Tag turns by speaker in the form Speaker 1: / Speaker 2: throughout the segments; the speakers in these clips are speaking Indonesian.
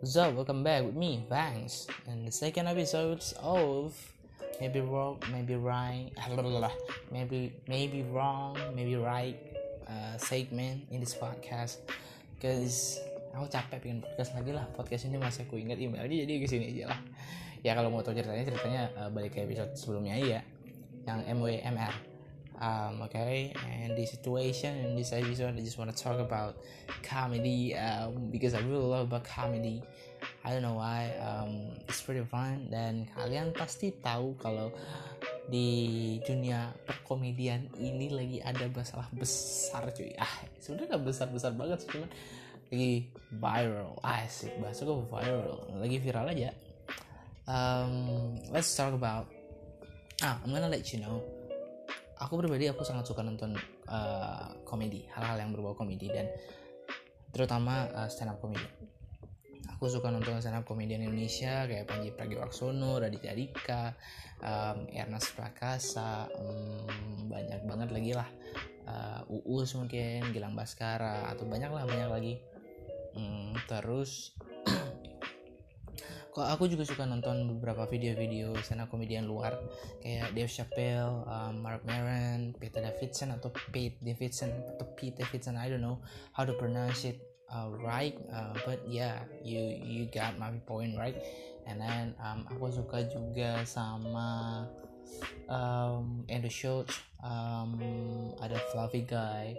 Speaker 1: So welcome back with me, Banks, and the second episode of maybe wrong, maybe right, maybe maybe wrong, maybe right uh, segment in this podcast. Cause aku capek pengen podcast lagi lah. Podcast ini masih aku ingat emailnya jadi ke sini aja lah. Ya kalau mau tahu ceritanya ceritanya uh, balik ke episode sebelumnya aja, yang MWMR um, okay and the situation in this episode i just want to talk about comedy um, because i really love about comedy. I don't know why um, it's pretty fun dan kalian pasti tahu kalau di dunia perkomedian ini lagi ada masalah besar cuy. Ah sebenarnya gak besar besar banget sih cuman lagi viral. Asik bahasa gue viral. Lagi viral aja. Um, let's talk about ah I'm gonna let you know aku pribadi aku sangat suka nonton uh, komedi hal-hal yang berbau komedi dan terutama uh, stand up komedi. Aku suka nonton stand up komedian Indonesia kayak Panji Pragiwaksono, Raditya Dika, um, Ernest Prakasa, um, banyak banget lagi lah. Uh, Uus mungkin, Gilang Baskara atau banyak lah banyak lagi. Um, terus kok aku juga suka nonton beberapa video-video stand komedian luar kayak Dave Chappelle, um, Mark Maron, Peter Davidson atau Pete Davidson atau Pete Davidson I don't know how to pronounce it uh, right uh, but yeah you you got my point right? And then um, aku suka juga sama um, Andrew Schultz um, ada Fluffy Guy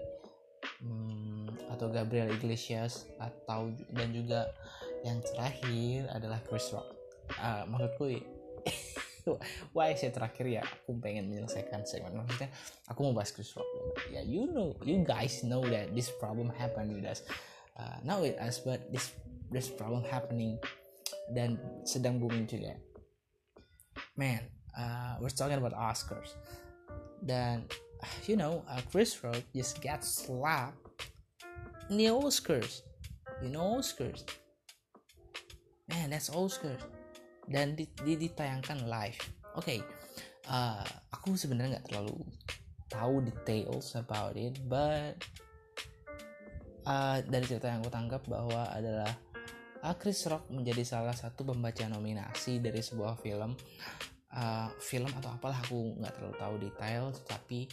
Speaker 1: um, atau Gabriel Iglesias atau dan juga yang terakhir adalah Chris Rock. Uh, maksudku why saya terakhir ya aku pengen menyelesaikan segmen. Maksudnya aku mau bahas Chris Rock. Ya yeah, you know you guys know that this problem happen with us. Uh, not with us but this this problem happening dan sedang booming juga. Man uh, we're talking about Oscars. Dan you know uh, Chris Rock just got slapped in the Oscars. You know Oscars man that's Oscar dan di, di, ditayangkan live. Oke okay, uh, aku sebenarnya nggak terlalu tahu details about it but uh, dari cerita yang aku tangkap bahwa adalah uh, Chris Rock menjadi salah satu pembaca nominasi dari sebuah film. Uh, film atau apalah aku nggak terlalu tahu detail tetapi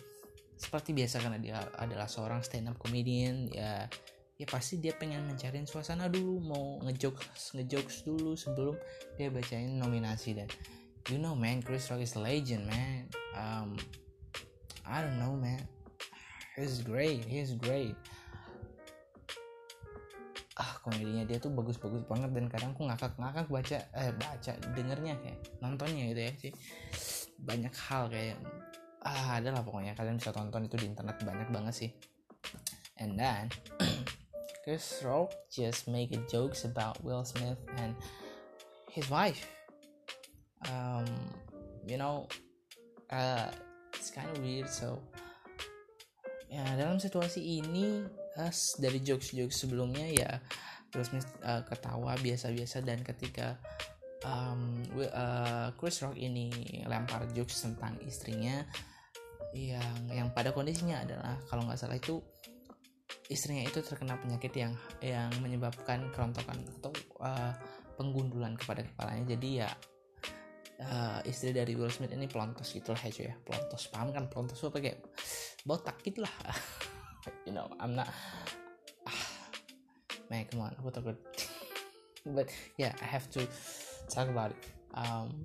Speaker 1: seperti biasa karena dia adalah seorang stand up comedian ya ya pasti dia pengen mencari suasana dulu mau ngejokes ngejokes dulu sebelum dia bacain nominasi dan you know man Chris Rock is legend man. Um I don't know man. He's great he's great. Ah komedinya dia tuh bagus-bagus banget dan kadang aku ngakak-ngakak baca eh baca dengernya kayak nontonnya gitu ya sih. Banyak hal kayak ah adalah pokoknya. Kalian bisa tonton itu di internet banyak banget sih. And then Chris Rock just make jokes about Will Smith and his wife. Um, you know, uh, it's kind of weird. So, ya dalam situasi ini, uh, dari jokes-jokes sebelumnya ya Will Smith uh, ketawa biasa-biasa dan ketika um, uh, Chris Rock ini lempar jokes tentang istrinya yang yang pada kondisinya adalah kalau nggak salah itu istrinya itu terkena penyakit yang yang menyebabkan kerontokan atau uh, penggundulan kepada kepalanya. Jadi ya uh, istri dari Will Smith ini pelontos gitu lah ya. Pelontos paham kan? Pelontos apa kayak botak gitu lah. You know I'm not ah, man come on aku takut but yeah I have to talk about it. Um,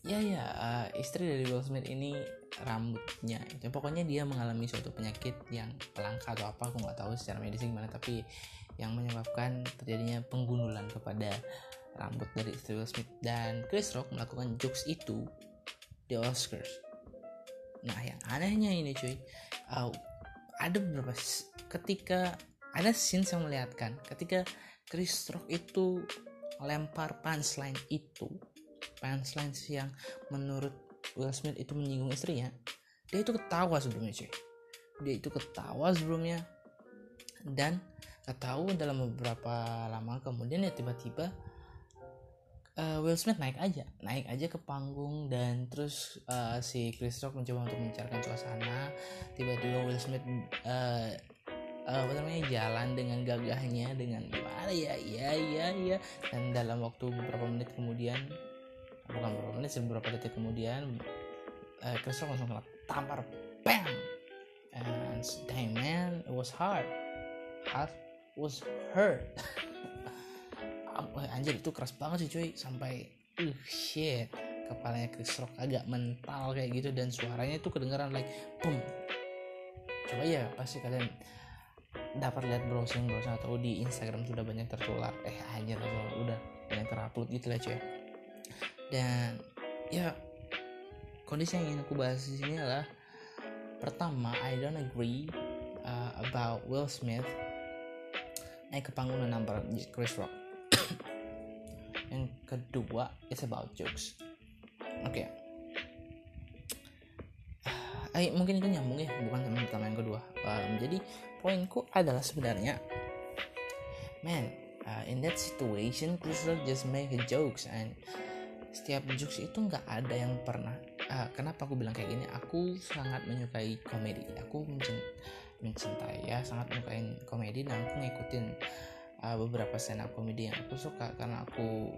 Speaker 1: ya yeah, ya yeah, uh, istri dari Will Smith ini rambutnya itu. Pokoknya dia mengalami suatu penyakit yang langka atau apa aku nggak tahu secara medis gimana tapi yang menyebabkan terjadinya penggundulan kepada rambut dari Will Smith. Dan Chris Rock melakukan jokes itu di Oscars. Nah yang anehnya ini cuy uh, ada beberapa ketika ada scene yang melihatkan ketika Chris Rock itu lempar punchline itu punchline yang menurut Will Smith itu menyinggung istrinya. Dia itu ketawa sebelumnya cuy. Dia itu ketawa sebelumnya. Dan ketawa dalam beberapa lama kemudian ya tiba-tiba uh, Will Smith naik aja. Naik aja ke panggung dan terus uh, si Chris Rock mencoba untuk mencairkan suasana. Tiba-tiba Will Smith uh, uh, apa namanya jalan dengan gagahnya dengan gimana ya ya ya ya dan dalam waktu beberapa menit kemudian bukan beberapa menit beberapa detik kemudian uh, Chris Rock langsung kena tampar bam and damn man it was hard. Heart was hurt. Anjir itu keras banget sih cuy. Sampai uh shit. Kepalanya Chris Rock agak mental kayak gitu dan suaranya itu kedengaran like boom. Coba ya pasti kalian dapat lihat browsing browsing atau di Instagram sudah banyak tertular. Eh hanya udah banyak terupload gitu lah cuy dan ya kondisi yang ingin aku bahas di sini adalah pertama I don't agree uh, about Will Smith naik ke panggung dan nampar Chris Rock. Yang kedua it's about jokes. Oke. Okay. eh, mungkin itu nyambung ya bukan sama pertama yang kedua. Um, jadi poinku adalah sebenarnya man uh, in that situation Chris Rock just make jokes and setiap jokes itu nggak ada yang pernah uh, kenapa aku bilang kayak gini? Aku sangat menyukai komedi. Aku mencintai ya sangat menyukai komedi dan aku ngikutin uh, beberapa stand up komedi yang aku suka karena aku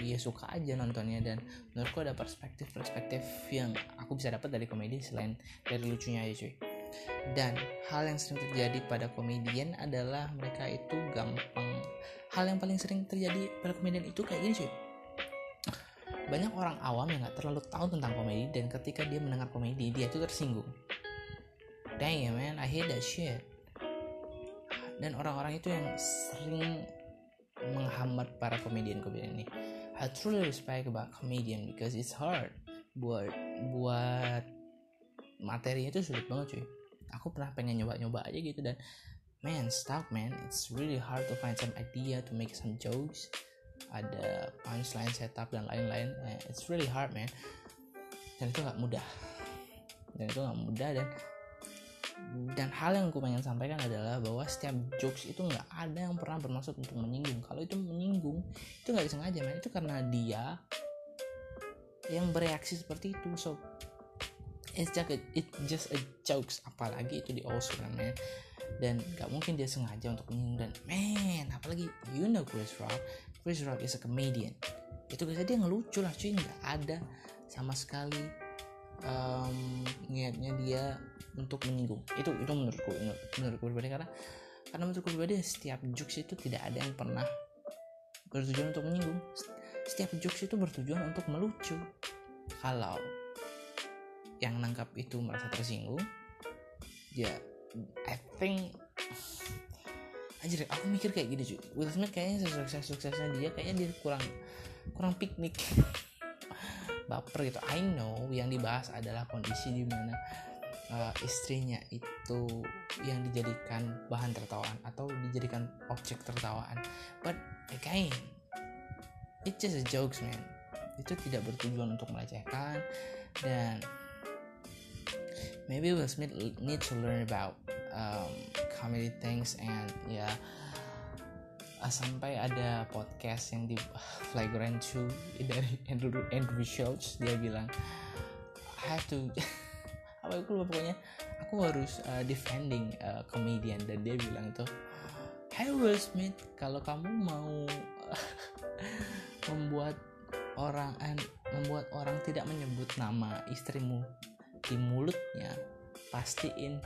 Speaker 1: ya suka aja nontonnya dan menurutku ada perspektif-perspektif yang aku bisa dapat dari komedi selain dari lucunya aja cuy. Dan hal yang sering terjadi pada komedian adalah mereka itu gampang hal yang paling sering terjadi pada komedian itu kayak gini cuy banyak orang awam yang nggak terlalu tahu tentang komedi dan ketika dia mendengar komedi dia itu tersinggung. Dang man. I hate that shit. Dan orang-orang itu yang sering menghambat para komedian-komedian ini. I truly respect about comedian because it's hard. Buat buat materinya itu sulit banget cuy. Aku pernah pengen nyoba-nyoba aja gitu dan man stop man. It's really hard to find some idea to make some jokes ada punchline setup dan lain-lain. Eh, it's really hard man. Dan itu nggak mudah. Dan itu nggak mudah dan dan hal yang gue pengen sampaikan adalah bahwa setiap jokes itu nggak ada yang pernah bermaksud untuk menyinggung. Kalau itu menyinggung itu nggak disengaja man. Itu karena dia yang bereaksi seperti itu. So it's just a, it's just a jokes. Apalagi itu di Oscar man. Dan nggak mungkin dia sengaja untuk menyinggung. Dan man apalagi you know Chris Rock. Chris Rock is a comedian. Itu biasa dia ngelucu lah cuy. Nggak ada sama sekali um, niatnya dia untuk menyinggung. Itu itu menurutku menurut, menurutku pribadi. Karena karena menurutku pribadi setiap jokes itu tidak ada yang pernah bertujuan untuk menyinggung. Setiap jokes itu bertujuan untuk melucu. Kalau yang nangkap itu merasa tersinggung ya I think aja aku mikir kayak gini cuy Will Smith kayaknya sukses suksesnya dia kayaknya dia kurang kurang piknik. Baper gitu. I know yang dibahas adalah kondisi di mana uh, istrinya itu yang dijadikan bahan tertawaan atau dijadikan objek tertawaan. But again it's just a jokes man. Itu tidak bertujuan untuk melecehkan dan maybe Will Smith need to learn about um, comedy things and ya yeah, sampai ada podcast yang di Flagrant 2 dari Andrew Andrew Schultz dia bilang I have to apa itu lupa pokoknya aku harus uh, defending uh, comedian. Dan dia bilang itu Hey Will Smith kalau kamu mau membuat orang membuat orang tidak menyebut nama istrimu di mulutnya pastiin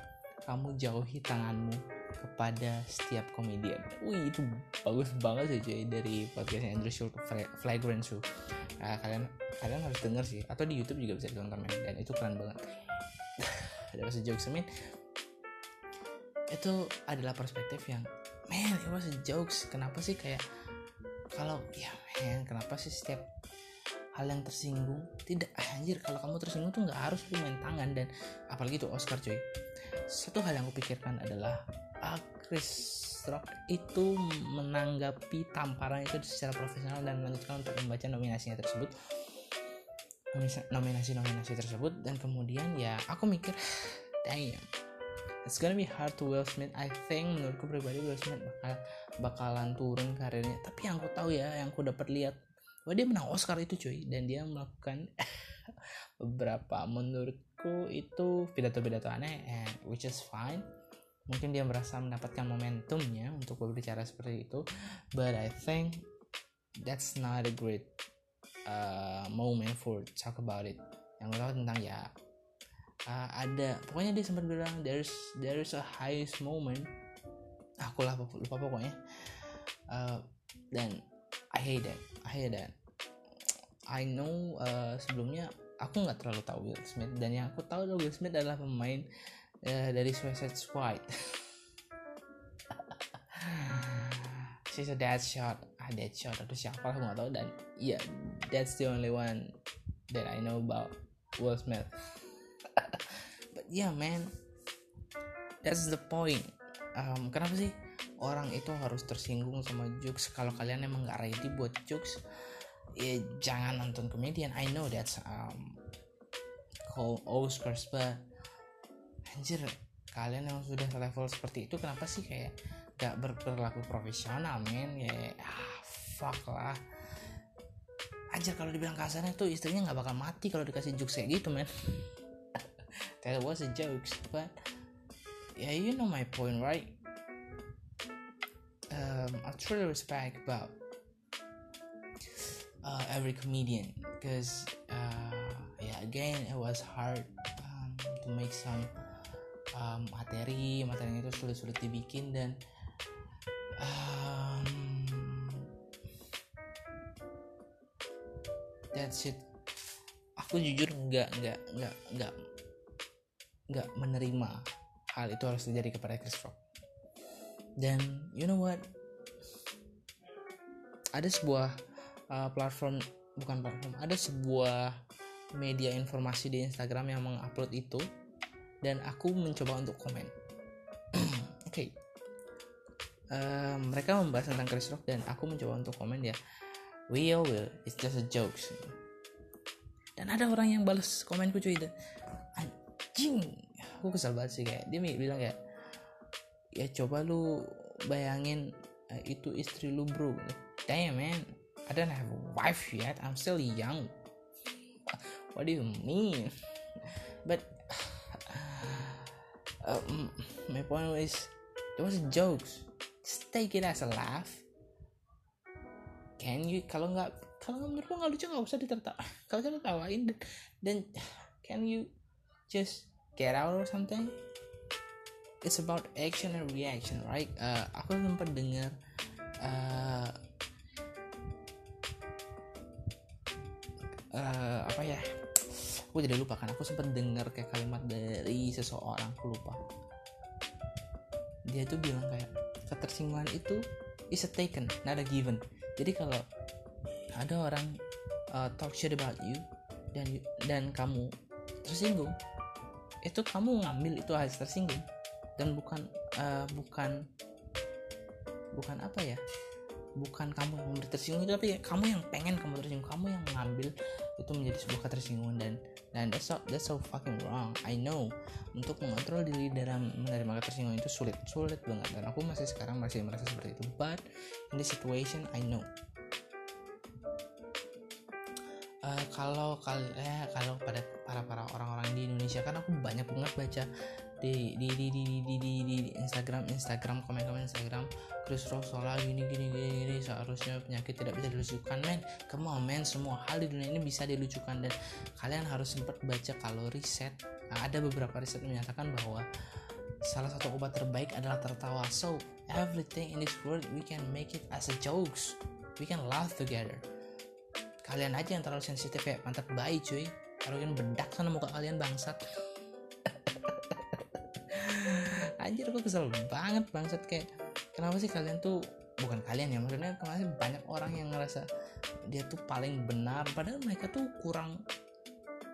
Speaker 1: kamu jauhi tanganmu kepada setiap komedian. Wih itu bagus banget sih cuy dari podcastnya Andrew Schultz Flagrant Show. Nah, kalian kalian harus denger sih atau di YouTube juga bisa ditonton men dan itu keren banget. Ada bahasa jokes men. Itu adalah perspektif yang man it was jokes. Kenapa sih kayak kalau ya man kenapa sih setiap hal yang tersinggung tidak anjir kalau kamu tersinggung tuh nggak harus lu main tangan dan apalagi tuh Oscar cuy satu hal yang aku pikirkan adalah uh, Chris Rock itu menanggapi tamparan itu secara profesional dan melanjutkan untuk membaca nominasinya tersebut. Nominasi-nominasi tersebut dan kemudian ya aku mikir damn it's gonna be hard to Will Smith. I think menurutku pribadi Will Smith bakal bakalan turun karirnya. Tapi yang aku tahu ya yang aku dapat lihat bahwa dia menang Oscar itu cuy dan dia melakukan beberapa. Menurutku itu pidato-pidato aneh and which is fine. Mungkin dia merasa mendapatkan momentumnya untuk berbicara seperti itu. But I think that's not a great uh, moment for talk about it. Yang gue tahu tentang ya uh, ada pokoknya dia sempat bilang there's there's a highest moment. Aku lah lupa pokoknya. Uh, dan I hate that. I hate that. I know uh, sebelumnya aku nggak terlalu tahu Will Smith. Dan yang aku tahu Will Smith adalah pemain uh, dari Suicide Squad. She's a dead shot. Ah dead shot. Atau siapa aku nggak tahu. Dan yeah that's the only one that I know about Will Smith. But yeah man. That's the point. Um, kenapa sih orang itu harus tersinggung sama jokes kalau kalian emang nggak ready buat jokes ya jangan nonton komedian. I know that's um, called Oscars but anjir kalian yang sudah level seperti itu kenapa sih kayak gak berperilaku profesional men? Ya ah, fuck lah. Anjir kalau dibilang kasarnya tuh istrinya nggak bakal mati kalau dikasih jokes kayak gitu men. That was a jokes but yeah you know my point right? Um, I truly respect about uh, every comedian because uh, yeah again it was hard um, to make some um, materi materinya itu sulit-sulit dibikin dan um, that's it. Aku jujur nggak nggak nggak nggak nggak menerima hal itu harus terjadi kepada Chris Rock. Dan you know what? Ada sebuah uh, platform bukan platform ada sebuah media informasi di Instagram yang mengupload itu dan aku mencoba untuk komen. Oke. Okay. uh, mereka membahas tentang Chris Rock dan aku mencoba untuk komen ya will will it's just a joke. Dan ada orang yang balas komenku cuy itu anjing aku kesal banget sih kayak dia bilang kayak ya coba lu bayangin uh, itu istri lu bro. Damn man I don't have a wife yet. I'm still young. What do you mean? But uh, my point was it was jokes. Just take it as a laugh. Can you kalau nggak kalau menurut nggak lucu nggak usah ditertawa kalau saya tawain dan, dan can you just get out or something? It's about action and reaction right? Uh, aku sempat dengar uh, uh, apa ya? Aku jadi lupa kan aku sempat dengar kayak kalimat dari seseorang aku lupa. Dia tuh bilang kayak ketersinggungan itu is a taken not a given. Jadi kalau ada orang uh, talk shit about you dan dan kamu tersinggung itu kamu ngambil itu harus tersinggung. Dan bukan uh, bukan bukan apa ya bukan kamu yang memberi tersinggung itu tapi kamu yang pengen kamu tersinggung. Kamu yang mengambil itu menjadi sebuah ketersinggungan dan dan that's so, that's so fucking wrong. I know. Untuk mengontrol diri dalam menerima ketersinggungan itu sulit sulit banget. Dan aku masih sekarang masih merasa seperti itu. But in this situation I know. Uh, kalau kalian eh, kalau pada para para orang-orang di Indonesia kan aku banyak banget baca di di di di di di, di, di Instagram Instagram komen-komen Instagram. Chris Rock gini gini gini gini. Seharusnya penyakit tidak bisa dilucukan men. Come on men. Semua hal di dunia ini bisa dilucukan. Dan kalian harus sempat baca kalau riset. Nah, ada beberapa riset menyatakan bahwa salah satu obat terbaik adalah tertawa. So everything in this world we can make it as a jokes. We can laugh together. Kalian aja yang terlalu sensitif kayak pantat bayi cuy. Kalian bedak sana muka kalian bangsat anjir aku kesel banget bangsat. Kayak kenapa sih kalian tuh bukan kalian ya maksudnya kenapa sih banyak orang yang ngerasa dia tuh paling benar padahal mereka tuh kurang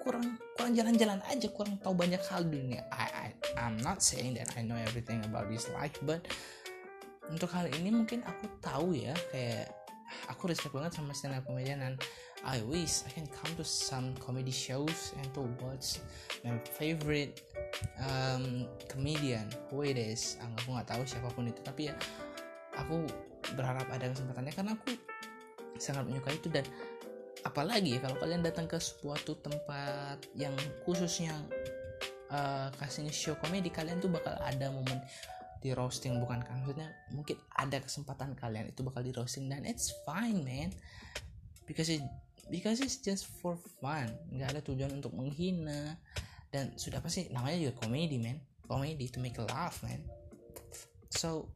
Speaker 1: kurang kurang jalan-jalan aja kurang tahu banyak hal di dunia. I, I I'm not saying that I know everything about this life but untuk hal ini mungkin aku tahu ya kayak aku respect banget sama stand up comedian dan I wish I can come to some comedy shows and to watch my favorite um, comedian. Who it is aku nggak tahu siapa pun itu. Tapi ya aku berharap ada kesempatannya karena aku sangat menyukai itu. Dan apalagi ya kalau kalian datang ke suatu tempat yang khususnya uh, kasihnya show komedi kalian tuh bakal ada momen di roasting bukan kan? Maksudnya mungkin ada kesempatan kalian itu bakal di roasting. Dan it's fine man. Because it because it's just for fun. Nggak ada tujuan untuk menghina dan sudah pasti namanya juga komedi man komedi to make a laugh man so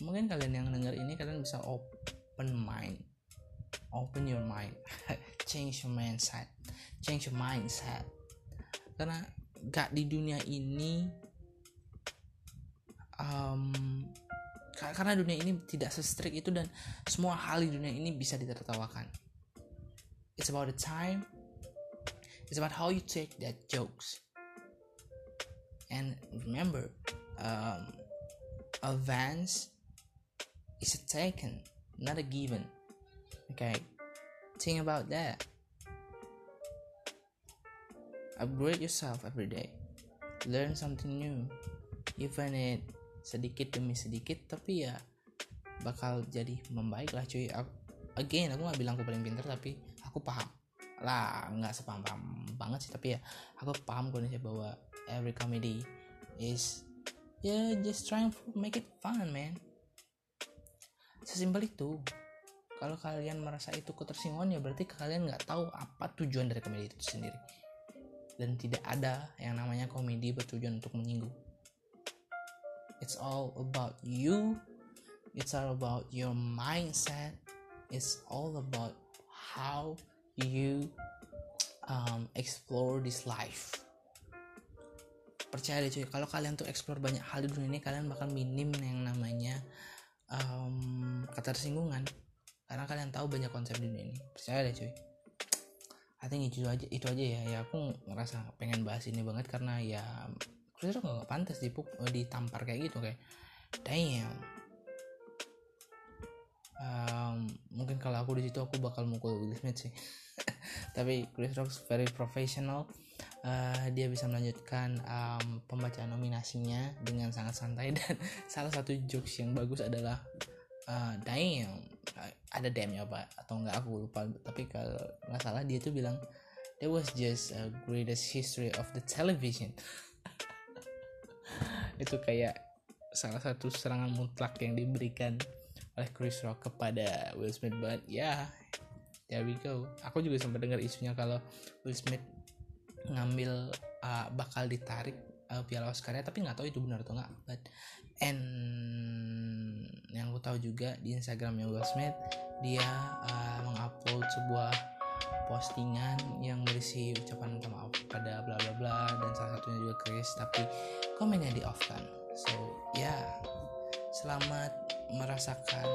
Speaker 1: mungkin kalian yang denger ini kalian bisa open mind. Open your mind. Change your mindset. Change your mindset. Karena gak di dunia ini um, karena dunia ini tidak sestrik itu dan semua hal di dunia ini bisa ditertawakan. It's about the time it's about how you take that jokes. And remember um, advance is a taken not a given. Okay? Think about that. Upgrade yourself every day. Learn something new. Even it sedikit demi sedikit tapi ya bakal jadi membaik lah cuy. Again aku nggak bilang aku paling pintar tapi aku paham. Lah nggak sepaham paham banget sih tapi ya aku paham kondisi bahwa every comedy is ya yeah, just trying to make it fun man. Sesimpel itu kalau kalian merasa itu ketersinggungan ya berarti kalian nggak tahu apa tujuan dari komedi itu sendiri. Dan tidak ada yang namanya komedi bertujuan untuk menyinggung. It's all about you it's all about your mindset it's all about how you um, explore this life. Percaya deh cuy kalau kalian tuh explore banyak hal di dunia ini kalian bakal minim yang namanya um, ketersinggungan. Karena kalian tahu banyak konsep di dunia ini. Percaya deh cuy. I think itu aja itu aja ya. Ya aku ngerasa pengen bahas ini banget karena ya Chris Rock gak pantas dipuk ditampar kayak gitu kayak damn um, mungkin kalau aku di situ aku bakal mukul Will Smith sih. Tapi Chris Rock very professional. Uh, dia bisa melanjutkan um, pembacaan nominasinya dengan sangat santai dan salah satu jokes yang bagus adalah uh, damn ada damnnya apa atau enggak aku lupa. Tapi kalau nggak salah dia tuh bilang that was just a greatest history of the television. Itu kayak salah satu serangan mutlak yang diberikan oleh Chris Rock kepada Will Smith but ya yeah, there we go. Aku juga sempat dengar isunya kalau Will Smith ngambil uh, bakal ditarik uh, piala Oscar-nya tapi nggak tahu itu benar atau enggak but and yang aku tahu juga di Instagramnya Will Smith dia uh, mengupload sebuah postingan yang berisi ucapan minta maaf pada bla bla bla dan salah satunya juga Chris tapi komennya di off kan. So ya yeah, selamat merasakan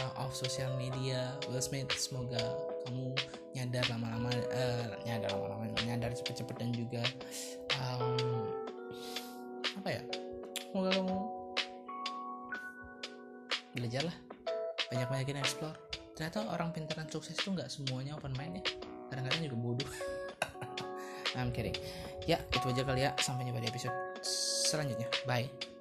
Speaker 1: uh, off sosial media. Will Smith semoga kamu nyadar lama-lama uh, nyadar lama-lama nyadar cepet-cepet dan juga um, apa ya semoga kamu belajar lah. Banyak-banyakin explore. Ternyata orang pintar dan sukses itu nggak semuanya open mind ya. Kadang-kadang juga bodoh. I'm kidding. Ya itu aja kali ya. Sampai jumpa di episode selanjutnya. Bye